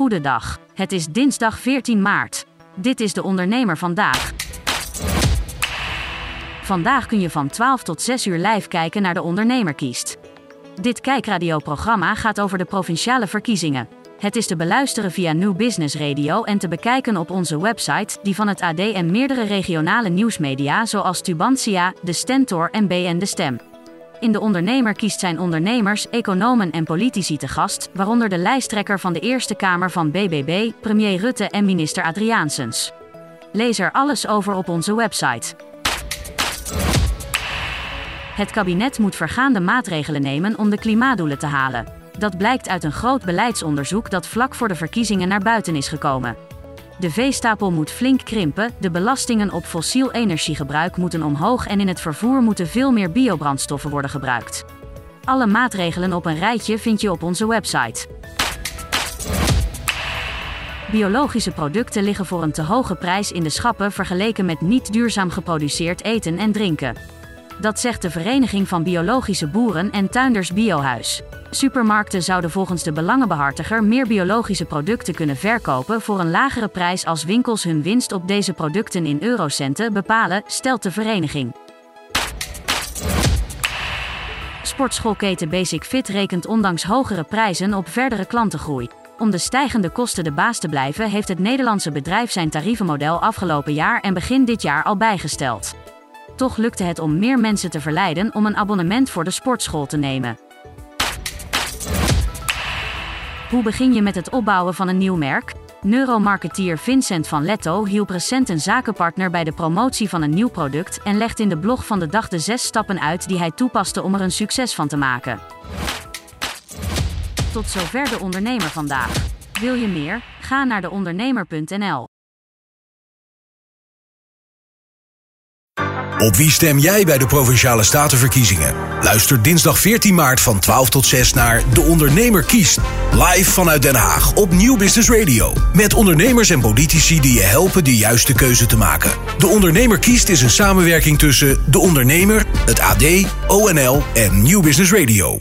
Goedendag. Het is dinsdag 14 maart. Dit is de ondernemer vandaag. Vandaag kun je van 12 tot 6 uur live kijken naar de ondernemer kiest. Dit kijkradioprogramma gaat over de provinciale verkiezingen. Het is te beluisteren via New Business Radio en te bekijken op onze website, die van het AD en meerdere regionale nieuwsmedia zoals Tubantia, De Stentor en BN De Stem. In De Ondernemer kiest zijn ondernemers, economen en politici te gast, waaronder de lijsttrekker van de Eerste Kamer van BBB, premier Rutte en minister Adriaansens. Lees er alles over op onze website. Het kabinet moet vergaande maatregelen nemen om de klimaatdoelen te halen. Dat blijkt uit een groot beleidsonderzoek dat vlak voor de verkiezingen naar buiten is gekomen. De veestapel moet flink krimpen, de belastingen op fossiel energiegebruik moeten omhoog en in het vervoer moeten veel meer biobrandstoffen worden gebruikt. Alle maatregelen op een rijtje vind je op onze website. Biologische producten liggen voor een te hoge prijs in de schappen vergeleken met niet duurzaam geproduceerd eten en drinken. Dat zegt de Vereniging van Biologische Boeren en Tuinders Biohuis. Supermarkten zouden volgens de belangenbehartiger meer biologische producten kunnen verkopen voor een lagere prijs als winkels hun winst op deze producten in eurocenten bepalen, stelt de vereniging. Sportschoolketen Basic Fit rekent ondanks hogere prijzen op verdere klantengroei. Om de stijgende kosten de baas te blijven, heeft het Nederlandse bedrijf zijn tarievenmodel afgelopen jaar en begin dit jaar al bijgesteld. Toch lukte het om meer mensen te verleiden om een abonnement voor de sportschool te nemen. Hoe begin je met het opbouwen van een nieuw merk? Neuromarketeer Vincent van Letto hielp recent een zakenpartner bij de promotie van een nieuw product en legt in de blog van de dag de zes stappen uit die hij toepaste om er een succes van te maken. Tot zover de ondernemer vandaag. Wil je meer? Ga naar deondernemer.nl. Op wie stem jij bij de Provinciale Statenverkiezingen? Luister dinsdag 14 maart van 12 tot 6 naar De Ondernemer kiest. Live vanuit Den Haag op Nieuw Business Radio. Met ondernemers en politici die je helpen de juiste keuze te maken. De Ondernemer kiest is een samenwerking tussen De Ondernemer, het AD, ONL en Nieuw Business Radio.